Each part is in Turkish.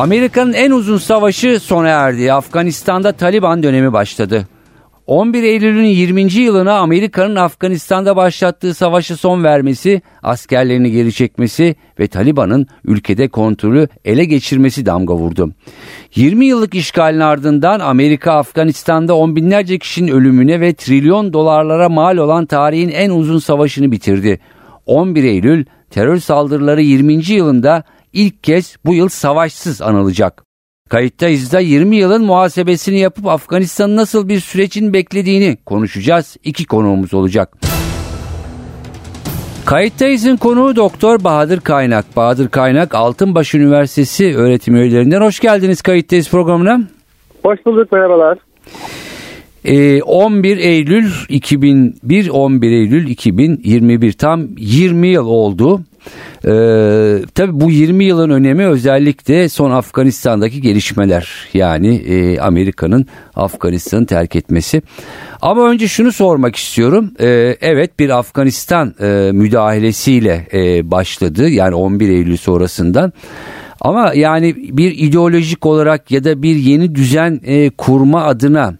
Amerika'nın en uzun savaşı sona erdi. Afganistan'da Taliban dönemi başladı. 11 Eylül'ün 20. yılına Amerika'nın Afganistan'da başlattığı savaşı son vermesi, askerlerini geri çekmesi ve Taliban'ın ülkede kontrolü ele geçirmesi damga vurdu. 20 yıllık işgalin ardından Amerika Afganistan'da on binlerce kişinin ölümüne ve trilyon dolarlara mal olan tarihin en uzun savaşını bitirdi. 11 Eylül terör saldırıları 20. yılında ilk kez bu yıl savaşsız anılacak. Kayıttayız da 20 yılın muhasebesini yapıp Afganistan'ın nasıl bir sürecin beklediğini konuşacağız. İki konuğumuz olacak. Kayıttayız'ın konuğu Doktor Bahadır Kaynak. Bahadır Kaynak Altınbaş Üniversitesi öğretim üyelerinden. Hoş geldiniz Kayıttayız programına. Hoş bulduk merhabalar. 11 ee, Eylül 2001 11 Eylül 2021 tam 20 yıl oldu. Ee, tabii bu 20 yılın önemi özellikle son Afganistan'daki gelişmeler yani e, Amerika'nın Afganistan'ı terk etmesi. Ama önce şunu sormak istiyorum. Ee, evet bir Afganistan e, müdahalesiyle e, başladı yani 11 Eylül sonrasından. Ama yani bir ideolojik olarak ya da bir yeni düzen e, kurma adına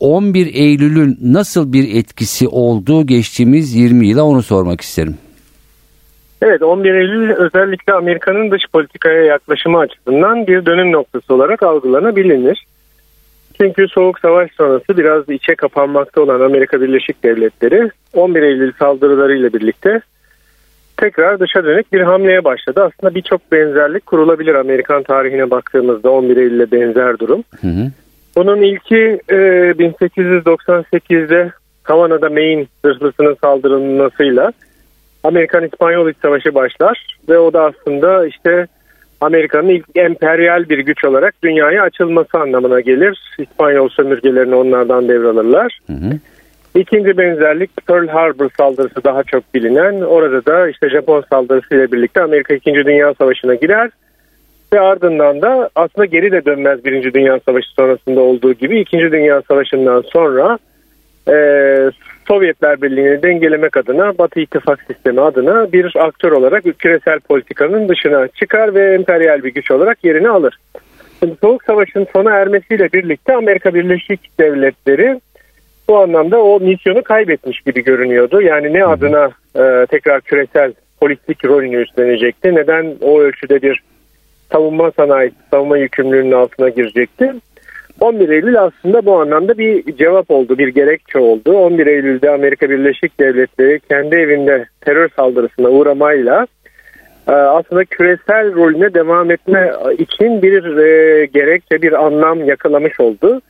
11 e, Eylül'ün nasıl bir etkisi oldu geçtiğimiz 20 yıla onu sormak isterim. Evet 11 Eylül özellikle Amerika'nın dış politikaya yaklaşımı açısından bir dönüm noktası olarak algılanabilir. Çünkü Soğuk Savaş sonrası biraz içe kapanmakta olan Amerika Birleşik Devletleri 11 Eylül saldırılarıyla birlikte tekrar dışa dönük bir hamleye başladı. Aslında birçok benzerlik kurulabilir Amerikan tarihine baktığımızda 11 Eylül'e benzer durum. Hı hı. Bunun ilki e, 1898'de Havana'da Maine zırhlısının saldırılmasıyla Amerikan-İspanyol İç Savaşı başlar ve o da aslında işte Amerika'nın ilk emperyal bir güç olarak dünyaya açılması anlamına gelir. İspanyol sömürgelerini onlardan devralırlar. Hı hı. İkinci benzerlik Pearl Harbor saldırısı daha çok bilinen. Orada da işte Japon saldırısı ile birlikte Amerika 2. Dünya Savaşı'na girer. Ve ardından da aslında geri de dönmez Birinci Dünya Savaşı sonrasında olduğu gibi İkinci Dünya Savaşı'ndan sonra e, Sovyetler Birliği'ni dengelemek adına Batı İttifak Sistemi adına bir aktör olarak küresel politikanın dışına çıkar ve emperyal bir güç olarak yerini alır. Şimdi Soğuk Savaş'ın sona ermesiyle birlikte Amerika Birleşik Devletleri bu anlamda o misyonu kaybetmiş gibi görünüyordu. Yani ne adına e, tekrar küresel politik rolünü üstlenecekti, neden o ölçüde bir savunma sanayi, savunma yükümlülüğünün altına girecekti. 11 Eylül aslında bu anlamda bir cevap oldu, bir gerekçe oldu. 11 Eylül'de Amerika Birleşik Devletleri kendi evinde terör saldırısına uğramayla e, aslında küresel rolüne devam etme için bir e, gerekçe, bir anlam yakalamış oldu.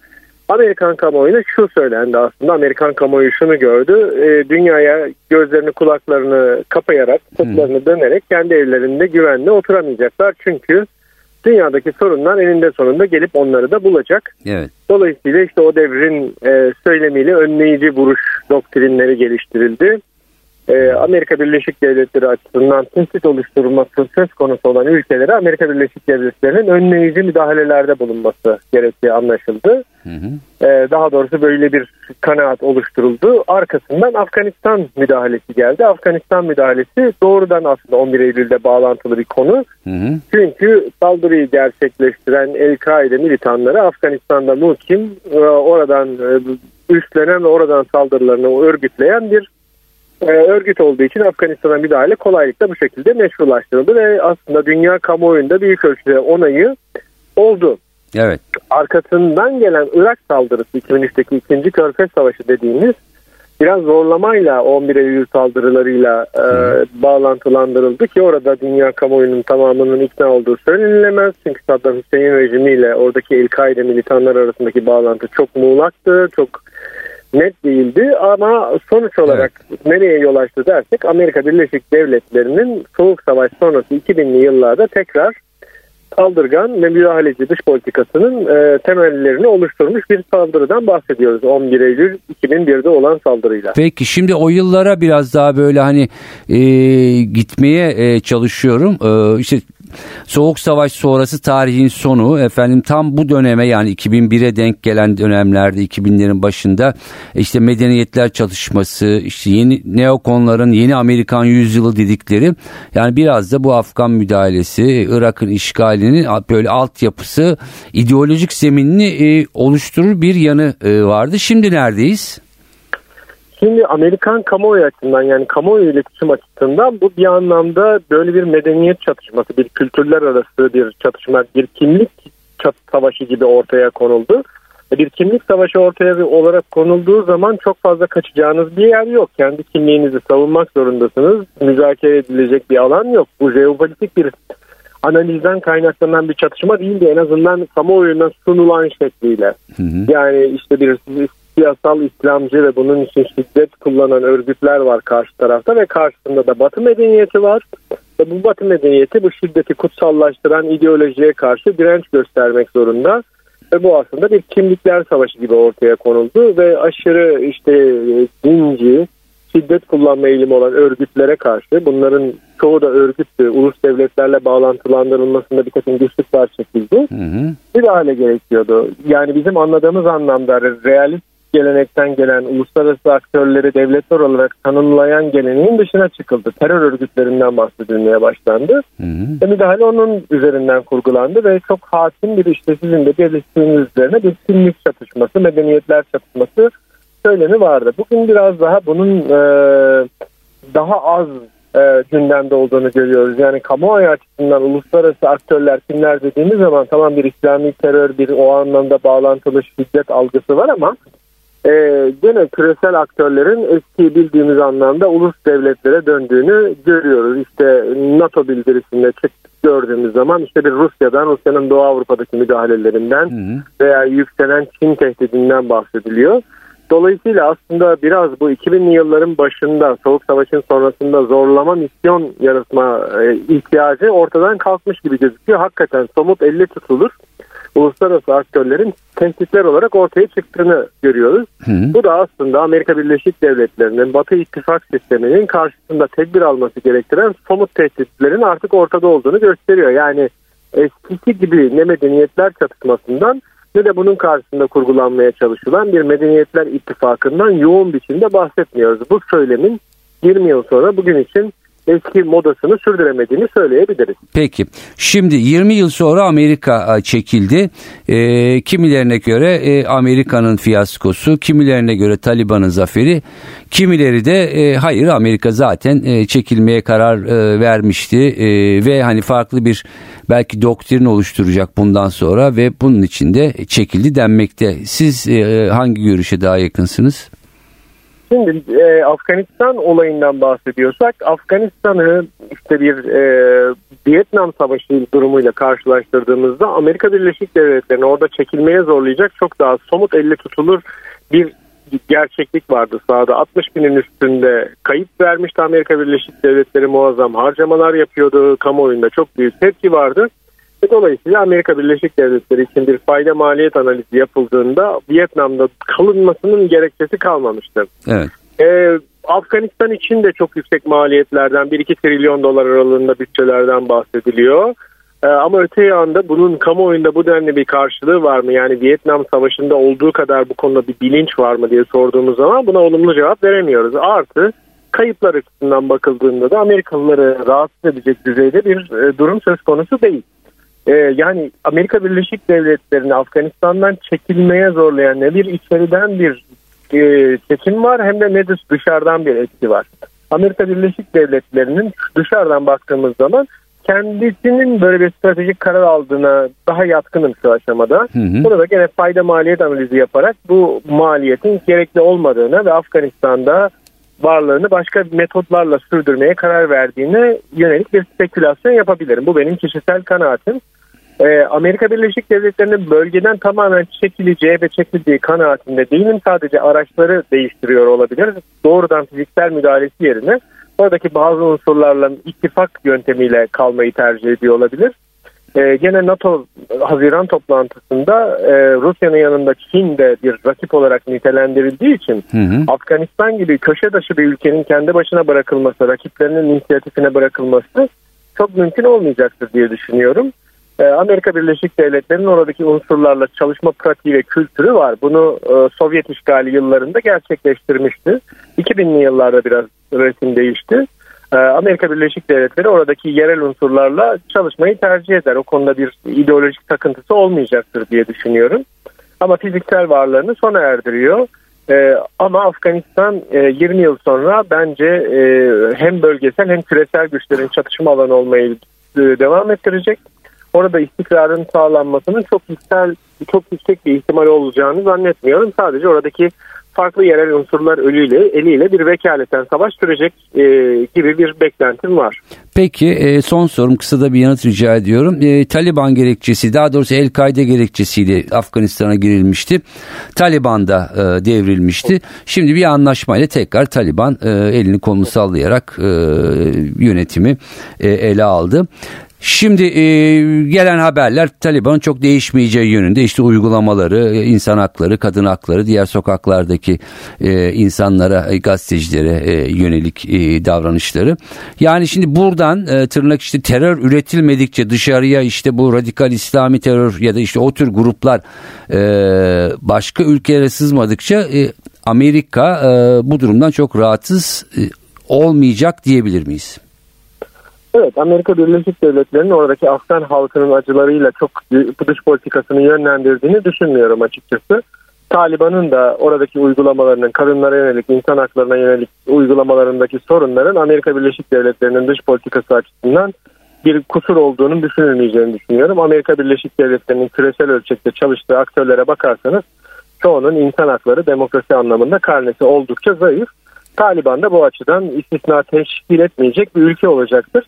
Amerikan kamuoyuna şu söylendi aslında. Amerikan kamuoyu şunu gördü. E, dünyaya gözlerini kulaklarını kapayarak, sırtlarını dönerek kendi evlerinde güvenle oturamayacaklar. Çünkü dünyadaki sorunlar eninde sonunda gelip onları da bulacak. Evet. Dolayısıyla işte o devrin e, söylemiyle önleyici vuruş doktrinleri geliştirildi. E, Amerika Birleşik Devletleri açısından tehdit oluşturulması söz konusu olan ülkelere Amerika Birleşik Devletleri'nin önleyici müdahalelerde bulunması gerektiği anlaşıldı. Hı hı. E, daha doğrusu böyle bir kanaat oluşturuldu. Arkasından Afganistan müdahalesi geldi. Afganistan müdahalesi doğrudan aslında 11 Eylül'de bağlantılı bir konu. Hı hı. Çünkü saldırıyı gerçekleştiren El-Kaide militanları Afganistan'da muhkim, e, oradan e, üstlenen ve oradan saldırılarını örgütleyen bir e, örgüt olduğu için Afganistan'a müdahale kolaylıkla bu şekilde meşrulaştırıldı ve aslında dünya kamuoyunda büyük ölçüde onayı oldu. Evet. Arkasından gelen Irak saldırısı 2003'teki ikinci Körfez Savaşı dediğimiz biraz zorlamayla 11 Eylül saldırılarıyla e, bağlantılandırıldı ki orada dünya kamuoyunun tamamının ikna olduğu söylenilemez. Çünkü Saddam Hüseyin rejimiyle oradaki El-Kaide militanlar arasındaki bağlantı çok muğlaktı, çok net değildi ama sonuç olarak evet. nereye yol açtı dersek Amerika Birleşik Devletleri'nin Soğuk Savaş sonrası 2000'li yıllarda tekrar saldırgan ve müdahaleci dış politikasının e, temellerini oluşturmuş bir saldırıdan bahsediyoruz. 11 Eylül 2001'de olan saldırıyla. Peki şimdi o yıllara biraz daha böyle hani e, gitmeye e, çalışıyorum. E, işte Soğuk Savaş sonrası tarihin sonu efendim tam bu döneme yani 2001'e denk gelen dönemlerde 2000'lerin başında işte medeniyetler çatışması işte yeni neokonların yeni Amerikan yüzyılı dedikleri yani biraz da bu Afgan müdahalesi Irak'ın işgalinin böyle altyapısı ideolojik zeminini e, oluşturur bir yanı e, vardı. Şimdi neredeyiz? Şimdi Amerikan kamuoyu açısından yani kamuoyu iletişim açısından bu bir anlamda böyle bir medeniyet çatışması, bir kültürler arası bir çatışma, bir kimlik savaşı gibi ortaya konuldu. E, bir kimlik savaşı ortaya olarak konulduğu zaman çok fazla kaçacağınız bir yer yok. Kendi kimliğinizi savunmak zorundasınız. Müzakere edilecek bir alan yok. Bu jeopolitik bir analizden kaynaklanan bir çatışma değildi. En azından kamuoyuna sunulan şekliyle. Hı hı. Yani işte bir siyasal İslamcı ve bunun için şiddet kullanan örgütler var karşı tarafta ve karşısında da Batı medeniyeti var. Ve bu Batı medeniyeti bu şiddeti kutsallaştıran ideolojiye karşı direnç göstermek zorunda. Ve bu aslında bir kimlikler savaşı gibi ortaya konuldu ve aşırı işte dinci, şiddet kullanma eğilimi olan örgütlere karşı bunların çoğu da örgüttü. Ulus devletlerle bağlantılandırılmasında bir takım güçlükler çekildi. Hı hı. Bir hale gerekiyordu. Yani bizim anladığımız anlamda realist gelenekten gelen uluslararası aktörleri devletler olarak tanımlayan geleneğin dışına çıkıldı. Terör örgütlerinden bahsedilmeye başlandı. Hı hı. Ve müdahale onun üzerinden kurgulandı ve çok hakim bir işte sizin de belirttiğiniz üzerine bir kimlik çatışması, medeniyetler çatışması söylemi vardı. Bugün biraz daha bunun e, daha az e, gündemde olduğunu görüyoruz. Yani kamuoyu açısından uluslararası aktörler kimler dediğimiz zaman tamam bir İslami terör bir o anlamda bağlantılı şiddet algısı var ama e, gene küresel aktörlerin eski bildiğimiz anlamda ulus devletlere döndüğünü görüyoruz. İşte NATO bildirisinde çıktık gördüğümüz zaman işte bir Rusya'dan, Rusya'nın Doğu Avrupa'daki müdahalelerinden hı veya yükselen Çin tehdidinden bahsediliyor. Dolayısıyla aslında biraz bu 2000'li yılların başında Soğuk Savaş'ın sonrasında zorlama misyon yaratma e, ihtiyacı ortadan kalkmış gibi gözüküyor. Hakikaten somut elle tutulur uluslararası aktörlerin tehditler olarak ortaya çıktığını görüyoruz. Hı. Bu da aslında Amerika Birleşik Devletleri'nin Batı ittifak sisteminin karşısında tedbir alması gerektiren somut tehditlerin artık ortada olduğunu gösteriyor. Yani eskisi gibi ne medeniyetler çatışmasından ne de bunun karşısında kurgulanmaya çalışılan bir medeniyetler ittifakından yoğun biçimde bahsetmiyoruz. Bu söylemin 20 yıl sonra bugün için eski modasını sürdüremediğini söyleyebiliriz. Peki şimdi 20 yıl sonra Amerika çekildi. E, kimilerine göre e, Amerika'nın fiyaskosu, kimilerine göre Taliban'ın zaferi, kimileri de e, hayır Amerika zaten e, çekilmeye karar e, vermişti e, ve hani farklı bir belki doktrin oluşturacak bundan sonra ve bunun için de çekildi denmekte. Siz e, hangi görüşe daha yakınsınız? Şimdi e, Afganistan olayından bahsediyorsak Afganistan'ı işte bir e, Vietnam Savaşı durumuyla karşılaştırdığımızda Amerika Birleşik Devletleri'ni orada çekilmeye zorlayacak çok daha somut elle tutulur bir gerçeklik vardı sahada. 60 binin üstünde kayıp vermişti Amerika Birleşik Devletleri muazzam harcamalar yapıyordu. Kamuoyunda çok büyük tepki vardı. Dolayısıyla Amerika Birleşik Devletleri için bir fayda maliyet analizi yapıldığında Vietnam'da kalınmasının gerekçesi kalmamıştı. Evet. Ee, Afganistan için de çok yüksek maliyetlerden 1-2 trilyon dolar aralığında bütçelerden bahsediliyor. Ee, ama öte yanda bunun kamuoyunda bu denli bir karşılığı var mı? Yani Vietnam Savaşı'nda olduğu kadar bu konuda bir bilinç var mı diye sorduğumuz zaman buna olumlu cevap veremiyoruz. Artı kayıplar açısından bakıldığında da Amerikalıları rahatsız edecek düzeyde bir e, durum söz konusu değil. Ee, yani Amerika Birleşik Devletleri'ni Afganistan'dan çekilmeye zorlayan ne bir içeriden bir e, seçim var hem de ne de dışarıdan bir etki var. Amerika Birleşik Devletleri'nin dışarıdan baktığımız zaman kendisinin böyle bir stratejik karar aldığına daha yatkınım şu aşamada. Hı hı. Burada gene fayda maliyet analizi yaparak bu maliyetin gerekli olmadığını ve Afganistan'da varlığını başka metotlarla sürdürmeye karar verdiğine yönelik bir spekülasyon yapabilirim. Bu benim kişisel kanaatim e, Amerika Birleşik Devletleri'nin bölgeden tamamen çekileceği ve çekildiği kanaatinde değilim. Sadece araçları değiştiriyor olabilir. Doğrudan fiziksel müdahalesi yerine oradaki bazı unsurlarla ittifak yöntemiyle kalmayı tercih ediyor olabilir. e, gene NATO Haziran toplantısında e, Rusya'nın yanında Çin de bir rakip olarak nitelendirildiği için hı hı. Afganistan gibi köşe dışı bir ülkenin kendi başına bırakılması, rakiplerinin inisiyatifine bırakılması çok mümkün olmayacaktır diye düşünüyorum. E, Amerika Birleşik Devletleri'nin oradaki unsurlarla çalışma pratiği ve kültürü var. Bunu e, Sovyet işgali yıllarında gerçekleştirmişti. 2000'li yıllarda biraz resim değişti. Ee, Amerika Birleşik Devletleri oradaki yerel unsurlarla çalışmayı tercih eder. O konuda bir ideolojik takıntısı olmayacaktır diye düşünüyorum. Ama fiziksel varlığını sona erdiriyor. Ama Afganistan 20 e, yıl sonra bence e, hem bölgesel hem küresel güçlerin çatışma alanı olmayı e, devam ettirecek. Orada istikrarın sağlanmasının çok yüksek, çok yüksek bir ihtimal olacağını zannetmiyorum. Sadece oradaki farklı yerel unsurlar ölüyle eliyle bir vekaleten savaş sürecek e, gibi bir beklentim var. Peki e, son sorum kısa da bir yanıt rica ediyorum. E, Taliban gerekçesi daha doğrusu El-Kaide gerekçesiyle Afganistan'a girilmişti. Taliban da e, devrilmişti. Şimdi bir anlaşmayla tekrar Taliban e, elini kolunu sallayarak e, yönetimi e, ele aldı. Şimdi e, gelen haberler Taliban'ın çok değişmeyeceği yönünde işte uygulamaları, insan hakları, kadın hakları, diğer sokaklardaki e, insanlara, e, gazetecilere e, yönelik e, davranışları. Yani şimdi buradan e, tırnak işte terör üretilmedikçe dışarıya işte bu radikal İslami terör ya da işte o tür gruplar e, başka ülkelere sızmadıkça e, Amerika e, bu durumdan çok rahatsız e, olmayacak diyebilir miyiz? Evet Amerika Birleşik Devletleri'nin oradaki Afgan halkının acılarıyla çok dış politikasını yönlendirdiğini düşünmüyorum açıkçası. Taliban'ın da oradaki uygulamalarının kadınlara yönelik, insan haklarına yönelik uygulamalarındaki sorunların Amerika Birleşik Devletleri'nin dış politikası açısından bir kusur olduğunu düşünülmeyeceğini düşünüyorum. Amerika Birleşik Devletleri'nin küresel ölçekte çalıştığı aktörlere bakarsanız çoğunun insan hakları demokrasi anlamında karnesi oldukça zayıf. Taliban da bu açıdan istisna teşkil etmeyecek bir ülke olacaktır.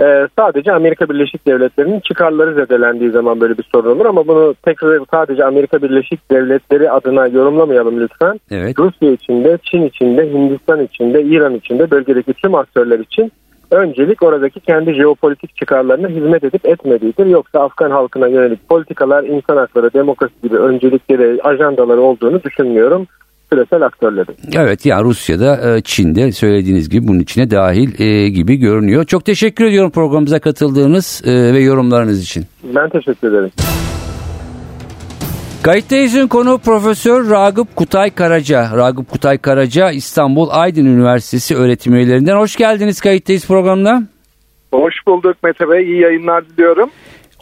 Ee, sadece Amerika Birleşik Devletleri'nin çıkarları zedelendiği zaman böyle bir sorun olur ama bunu tekrar sadece Amerika Birleşik Devletleri adına yorumlamayalım lütfen. Evet. Rusya içinde, Çin içinde, Hindistan içinde, İran içinde bölgedeki tüm aktörler için öncelik oradaki kendi jeopolitik çıkarlarına hizmet edip etmediğidir. Yoksa Afgan halkına yönelik politikalar, insan hakları, demokrasi gibi öncelikleri, ajandaları olduğunu düşünmüyorum küresel aktörleri. Evet yani Rusya'da e, Çin'de söylediğiniz gibi bunun içine dahil e, gibi görünüyor. Çok teşekkür ediyorum programımıza katıldığınız e, ve yorumlarınız için. Ben teşekkür ederim. Kayıttayız'ın konu Profesör Ragıp Kutay Karaca. Ragıp Kutay Karaca İstanbul Aydın Üniversitesi öğretim üyelerinden. Hoş geldiniz Kayıttayız programına. Hoş bulduk Mete Bey. İyi yayınlar diliyorum.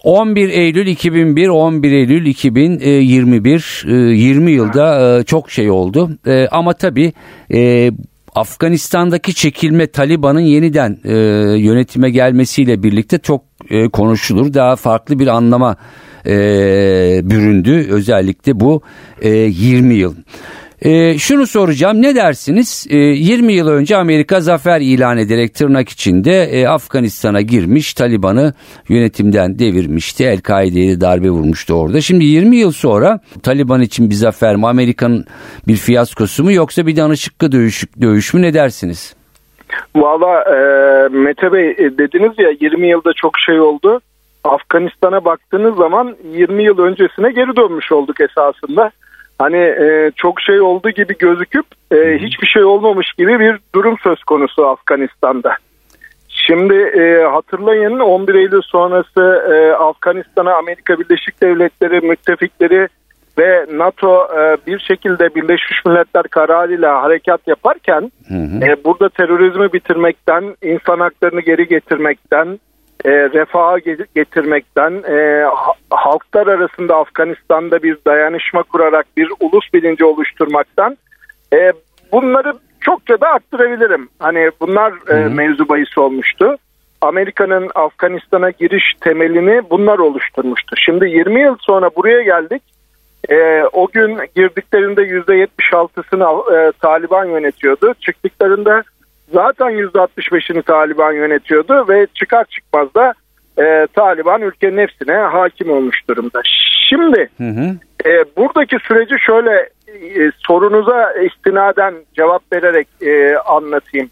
11 Eylül 2001, 11 Eylül 2021, 20 e, yılda e, çok şey oldu. E, ama tabii Afganistan'daki çekilme Taliban'ın yeniden yönetime gelmesiyle birlikte çok konuşulur. Daha farklı bir anlama büründü özellikle bu 20 yıl. E, şunu soracağım ne dersiniz? E, ee, 20 yıl önce Amerika zafer ilan ederek tırnak içinde e, Afganistan'a girmiş Taliban'ı yönetimden devirmişti. El-Kaide'ye darbe vurmuştu orada. Şimdi 20 yıl sonra Taliban için bir zafer mi Amerika'nın bir fiyaskosu mu yoksa bir danışıklı dövüş, dövüş mü ne dersiniz? Valla e, Mete Bey e, dediniz ya 20 yılda çok şey oldu. Afganistan'a baktığınız zaman 20 yıl öncesine geri dönmüş olduk esasında hani e, çok şey oldu gibi gözüküp e, hiçbir şey olmamış gibi bir durum söz konusu Afganistan'da. Şimdi e, hatırlayın 11 Eylül sonrası e, Afganistan'a Amerika Birleşik Devletleri müttefikleri ve NATO e, bir şekilde Birleşmiş Milletler kararıyla harekat yaparken hı hı. E, burada terörizmi bitirmekten, insan haklarını geri getirmekten, e, refaha getirmekten, e, halklar arasında Afganistan'da bir dayanışma kurarak bir ulus bilinci oluşturmaktan e, bunları çokça da arttırabilirim. Hani bunlar e, mevzu bahis olmuştu. Amerika'nın Afganistan'a giriş temelini bunlar oluşturmuştu. Şimdi 20 yıl sonra buraya geldik. E, o gün girdiklerinde %76'sını e, Taliban yönetiyordu. Çıktıklarında zaten %65'ini Taliban yönetiyordu ve çıkar çıkmaz da e, Taliban ülkenin hepsine hakim olmuş durumda. Şimdi hı hı. E, buradaki süreci şöyle e, sorunuza istinaden cevap vererek e, anlatayım.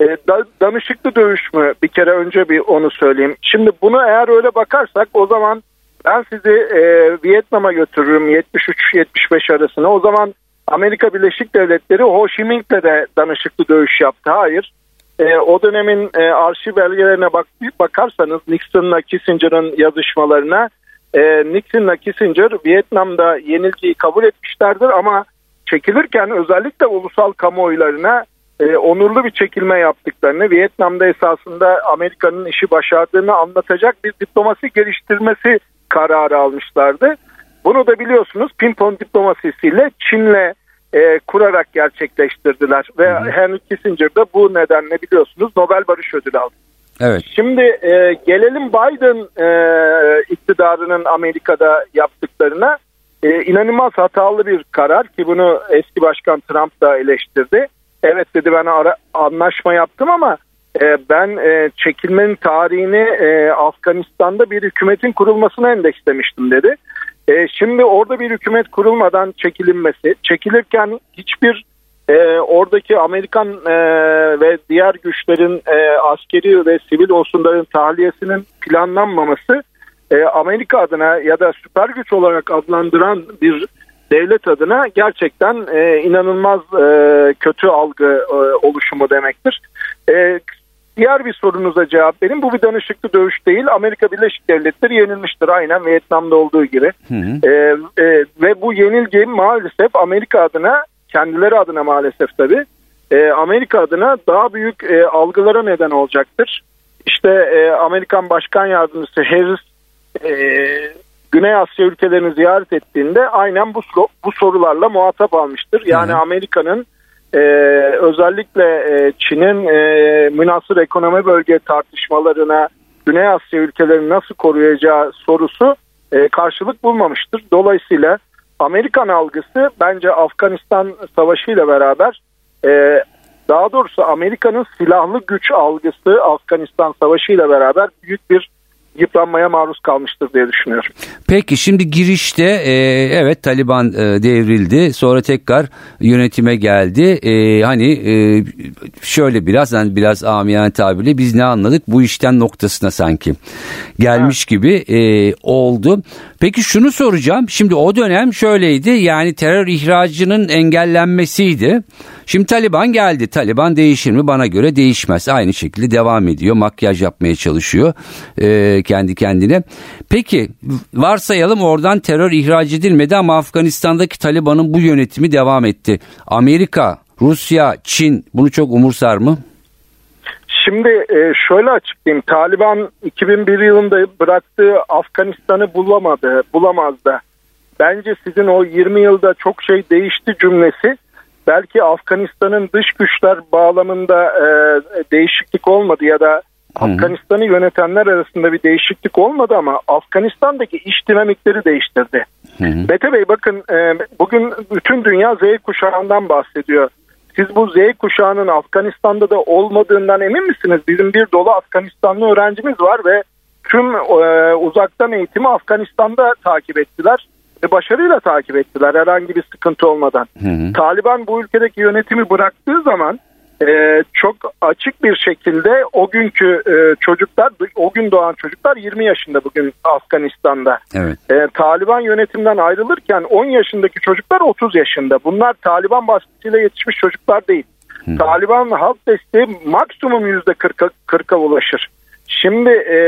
E, da, danışıklı dövüş mü? Bir kere önce bir onu söyleyeyim. Şimdi bunu eğer öyle bakarsak o zaman ben sizi e, Vietnam'a götürürüm 73-75 arasına. O zaman Amerika Birleşik Devletleri Ho Chi Minh'le de danışıklı dövüş yaptı. Hayır. E, o dönemin e, arşiv belgelerine bak, bakarsanız Nixon'la Kissinger'ın yazışmalarına e, Nixon'la Kissinger Vietnam'da yenilgiyi kabul etmişlerdir ama çekilirken özellikle ulusal kamuoylarına e, onurlu bir çekilme yaptıklarını, Vietnam'da esasında Amerika'nın işi başardığını anlatacak bir diplomasi geliştirmesi kararı almışlardı. Bunu da biliyorsunuz pimpon diplomasisiyle Çin'le e, kurarak gerçekleştirdiler ve hı hı. Henry Kissinger de bu nedenle biliyorsunuz Nobel Barış Ödülü aldı. Evet. Şimdi e, gelelim Biden e, iktidarının Amerika'da yaptıklarına. E, inanılmaz hatalı bir karar ki bunu eski başkan Trump da eleştirdi. Evet dedi ben ara, anlaşma yaptım ama e, ben e, çekilmenin tarihini e, Afganistan'da bir hükümetin kurulmasına endekslemiştim dedi. E, şimdi orada bir hükümet kurulmadan çekilinmesi, çekilirken hiçbir e, oradaki Amerikan e, ve diğer güçlerin e, askeri ve sivil unsurların tahliyesinin planlanmaması e, Amerika adına ya da süper güç olarak adlandıran bir devlet adına gerçekten e, inanılmaz e, kötü algı e, oluşumu demektir. E, diğer bir sorunuza cevap vereyim. Bu bir danışıklı dövüş değil. Amerika Birleşik Devletleri yenilmiştir aynen Vietnam'da olduğu gibi. Hı hı. E, e, ve bu yenilgi maalesef Amerika adına kendileri adına maalesef tabii e, Amerika adına daha büyük e, algılara neden olacaktır. İşte e, Amerikan Başkan Yardımcısı Harris e, Güney Asya ülkelerini ziyaret ettiğinde aynen bu bu sorularla muhatap almıştır. Yani Amerika'nın e, özellikle e, Çin'in e, münasır ekonomi bölge tartışmalarına Güney Asya ülkelerini nasıl koruyacağı sorusu e, karşılık bulmamıştır. Dolayısıyla Amerikan algısı bence Afganistan Savaşı ile beraber e, daha doğrusu Amerika'nın silahlı güç algısı Afganistan Savaşı ile beraber büyük bir yıpranmaya maruz kalmıştır diye düşünüyorum. Peki şimdi girişte e, evet Taliban e, devrildi sonra tekrar yönetime geldi. E, hani e, şöyle biraz hani biraz amiyen tabirle biz ne anladık bu işten noktasına sanki gelmiş ha. gibi e, oldu. Peki şunu soracağım şimdi o dönem şöyleydi yani terör ihracının engellenmesiydi. Şimdi Taliban geldi. Taliban değişir mi? Bana göre değişmez. Aynı şekilde devam ediyor. Makyaj yapmaya çalışıyor e, kendi kendine. Peki varsayalım oradan terör ihraç edilmedi ama Afganistan'daki Taliban'ın bu yönetimi devam etti. Amerika, Rusya, Çin bunu çok umursar mı? Şimdi e, şöyle açıklayayım. Taliban 2001 yılında bıraktığı Afganistan'ı bulamadı, bulamazdı. Bence sizin o 20 yılda çok şey değişti cümlesi belki Afganistan'ın dış güçler bağlamında e, değişiklik olmadı ya da Afganistan'ı yönetenler arasında bir değişiklik olmadı ama Afganistan'daki iş dinamikleri değiştirdi. Hı hı. Mete Bey bakın e, bugün bütün dünya Z kuşağından bahsediyor. Siz bu Z kuşağının Afganistan'da da olmadığından emin misiniz? Bizim bir dolu Afganistanlı öğrencimiz var ve tüm e, uzaktan eğitimi Afganistan'da takip ettiler ve başarıyla takip ettiler herhangi bir sıkıntı olmadan. Hı hı. Taliban bu ülkedeki yönetimi bıraktığı zaman e, çok açık bir şekilde o günkü e, çocuklar, o gün doğan çocuklar 20 yaşında bugün Afganistan'da. Evet. E, Taliban yönetimden ayrılırken 10 yaşındaki çocuklar 30 yaşında. Bunlar Taliban baskısıyla yetişmiş çocuklar değil. Hı. Taliban halk desteği maksimum %40'a 40'a ulaşır. Şimdi e,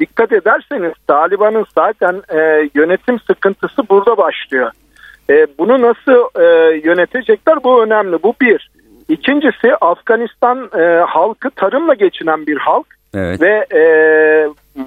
dikkat ederseniz Taliban'ın zaten e, yönetim sıkıntısı burada başlıyor. E, bunu nasıl e, yönetecekler bu önemli. Bu bir. İkincisi Afganistan e, halkı tarımla geçinen bir halk. Evet. Ve e,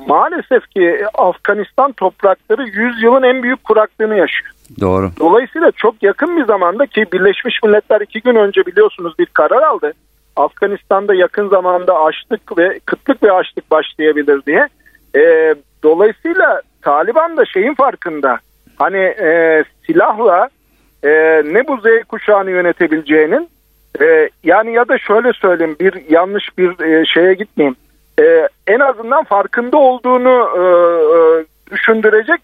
maalesef ki Afganistan toprakları 100 yılın en büyük kuraklığını yaşıyor. Doğru. Dolayısıyla çok yakın bir zamanda ki Birleşmiş Milletler iki gün önce biliyorsunuz bir karar aldı. Afganistan'da yakın zamanda açlık ve kıtlık ve açlık başlayabilir diye. E, dolayısıyla Taliban da şeyin farkında. Hani e, silahla e, ne bu Z kuşağını yönetebileceğinin e, yani ya da şöyle söyleyeyim bir yanlış bir e, şeye gitmeyeyim. E, en azından farkında olduğunu e, e, düşündürecek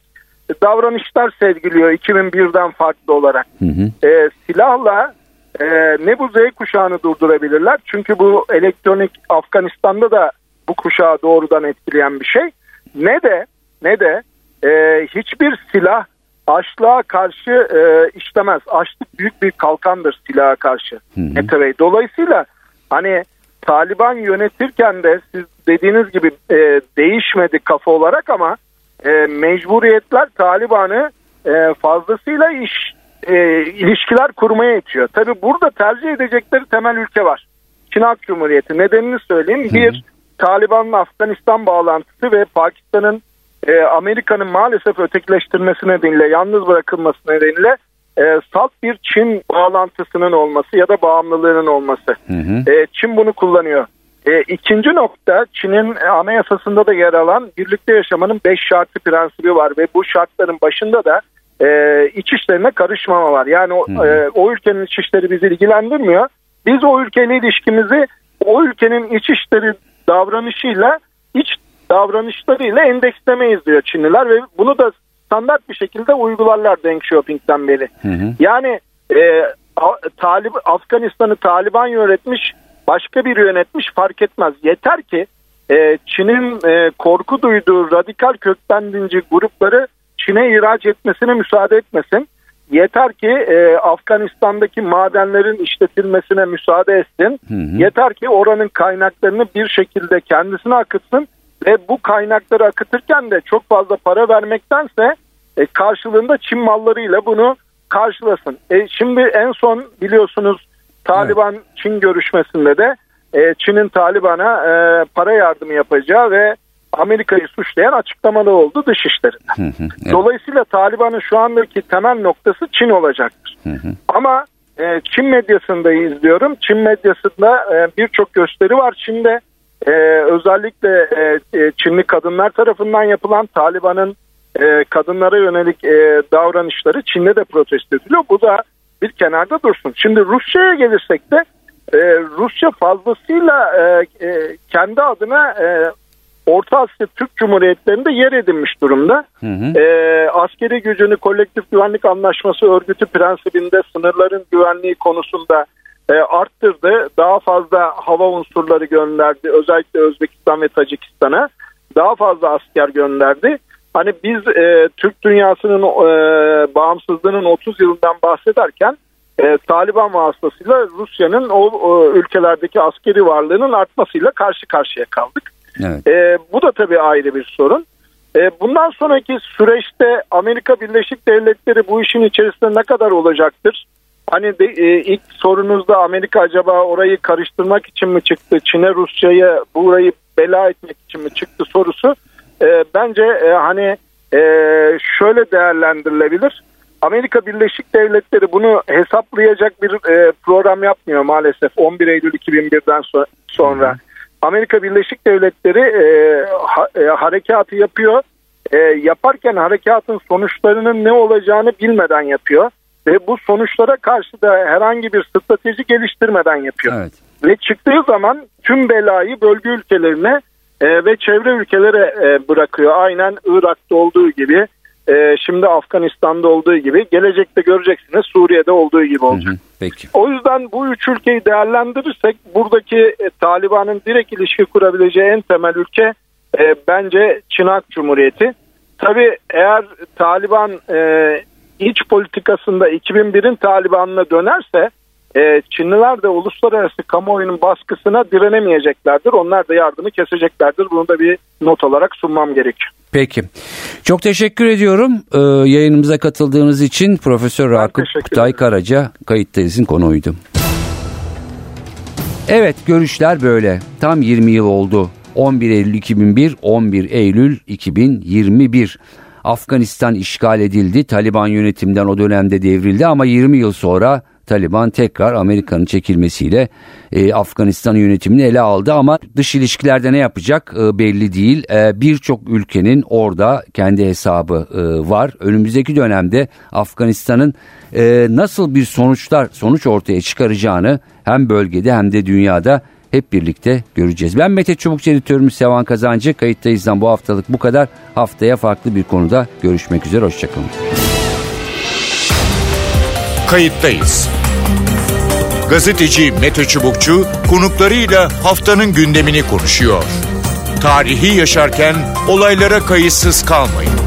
davranışlar sergiliyor 2001'den farklı olarak. Hı hı. E, silahla e, ne bu Z kuşağını durdurabilirler. Çünkü bu elektronik Afganistan'da da bu kuşağı doğrudan etkileyen bir şey. Ne de ne de e, hiçbir silah açlığa karşı e, işlemez. Açlık büyük bir kalkandır silaha karşı. Mete Bey. Dolayısıyla hani Taliban yönetirken de siz dediğiniz gibi e, değişmedi kafa olarak ama e, mecburiyetler Taliban'ı e, fazlasıyla iş e, ilişkiler kurmaya itiyor. Tabi burada tercih edecekleri temel ülke var. Çin Halk Cumhuriyeti. Nedenini söyleyeyim. Bir, Taliban'ın Afganistan bağlantısı ve Pakistan'ın e, Amerika'nın maalesef ötekileştirmesi nedeniyle, yalnız bırakılması nedeniyle e, salt bir Çin bağlantısının olması ya da bağımlılığının olması. Hı hı. E, Çin bunu kullanıyor. E, ikinci nokta Çin'in anayasasında da yer alan birlikte yaşamanın beş şartı prensibi var ve bu şartların başında da e, iç işlerine karışmama var. Yani o, e, o ülkenin iç işleri bizi ilgilendirmiyor. Biz o ülkeyle ilişkimizi o ülkenin iç işleri davranışıyla iç davranışlarıyla endekslemeyiz diyor Çinliler ve bunu da standart bir şekilde uygularlar Deng Xiaoping'den beri. Hı hı. Yani e, Talib Afganistan'ı Taliban yönetmiş başka bir yönetmiş fark etmez. Yeter ki e, Çin'in e, korku duyduğu radikal kökten grupları Çin'e ihraç etmesine müsaade etmesin. Yeter ki e, Afganistan'daki madenlerin işletilmesine müsaade etsin. Hı hı. Yeter ki oranın kaynaklarını bir şekilde kendisine akıtsın ve bu kaynakları akıtırken de çok fazla para vermektense e, karşılığında Çin mallarıyla bunu karşılasın. E, şimdi en son biliyorsunuz Taliban evet. Çin görüşmesinde de e, Çin'in Taliban'a e, para yardımı yapacağı ve Amerika'yı suçlayan açıklamalar oldu dışişlerinde. evet. Dolayısıyla Taliban'ın şu andaki temel noktası Çin olacaktır. Ama e, Çin medyasında izliyorum. Çin medyasında e, birçok gösteri var Çin'de. E, özellikle e, e, Çinli kadınlar tarafından yapılan Taliban'ın e, kadınlara yönelik e, davranışları Çin'de de protesto ediliyor. Bu da bir kenarda dursun. Şimdi Rusya'ya gelirsek de e, Rusya fazlasıyla e, e, kendi adına e, Orta Asya Türk Cumhuriyetlerinde yer edinmiş durumda. Hı hı. E, askeri gücünü kolektif güvenlik anlaşması örgütü prensibinde sınırların güvenliği konusunda e, arttırdı. Daha fazla hava unsurları gönderdi. Özellikle Özbekistan ve Tacikistan'a daha fazla asker gönderdi. Hani biz e, Türk dünyasının e, bağımsızlığının 30 yılından bahsederken e, Taliban vasıtasıyla Rusya'nın o, o ülkelerdeki askeri varlığının artmasıyla karşı karşıya kaldık. Evet. E, bu da tabii ayrı bir sorun. E, bundan sonraki süreçte Amerika Birleşik Devletleri bu işin içerisinde ne kadar olacaktır? Hani de, e, ilk sorunuzda Amerika acaba orayı karıştırmak için mi çıktı? Çin'e Rusya'yı burayı bela etmek için mi çıktı sorusu e, bence e, hani e, şöyle değerlendirilebilir. Amerika Birleşik Devletleri bunu hesaplayacak bir e, program yapmıyor maalesef 11 Eylül 2001'den so- sonra. Amerika Birleşik Devletleri e, ha, e, harekatı yapıyor. E, yaparken harekatın sonuçlarının ne olacağını bilmeden yapıyor. Ve bu sonuçlara karşı da herhangi bir strateji geliştirmeden yapıyor. Evet. Ve çıktığı zaman tüm belayı bölge ülkelerine e, ve çevre ülkelere e, bırakıyor. Aynen Irak'ta olduğu gibi e, şimdi Afganistan'da olduğu gibi gelecekte göreceksiniz Suriye'de olduğu gibi olacak. Hı hı, peki. O yüzden bu üç ülkeyi değerlendirirsek buradaki e, Taliban'ın direkt ilişki kurabileceği en temel ülke e, bence Çin Halk Cumhuriyeti. Tabi eğer Taliban e, iç politikasında 2001'in Taliban'ına dönerse e, Çinliler de uluslararası kamuoyunun baskısına direnemeyeceklerdir. Onlar da yardımı keseceklerdir. Bunu da bir not olarak sunmam gerekiyor. Peki. Çok teşekkür ediyorum ee, yayınımıza katıldığınız için Profesör Rakip Kutay Karaca kayıttayızın konuğuydu. Evet görüşler böyle. Tam 20 yıl oldu. 11 Eylül 2001, 11 Eylül 2021. Afganistan işgal edildi. Taliban yönetimden o dönemde devrildi ama 20 yıl sonra Taliban tekrar Amerika'nın çekilmesiyle e, Afganistan yönetimini ele aldı ama dış ilişkilerde ne yapacak e, belli değil. E, Birçok ülkenin orada kendi hesabı e, var. Önümüzdeki dönemde Afganistan'ın e, nasıl bir sonuçlar sonuç ortaya çıkaracağını hem bölgede hem de dünyada hep birlikte göreceğiz. Ben Mete Çubukçu editörümüz Sevan Kazancı. Kayıttayızdan bu haftalık bu kadar. Haftaya farklı bir konuda görüşmek üzere. Hoşçakalın. Kayıttayız. Gazeteci Mete Çubukçu konuklarıyla haftanın gündemini konuşuyor. Tarihi yaşarken olaylara kayıtsız kalmayın.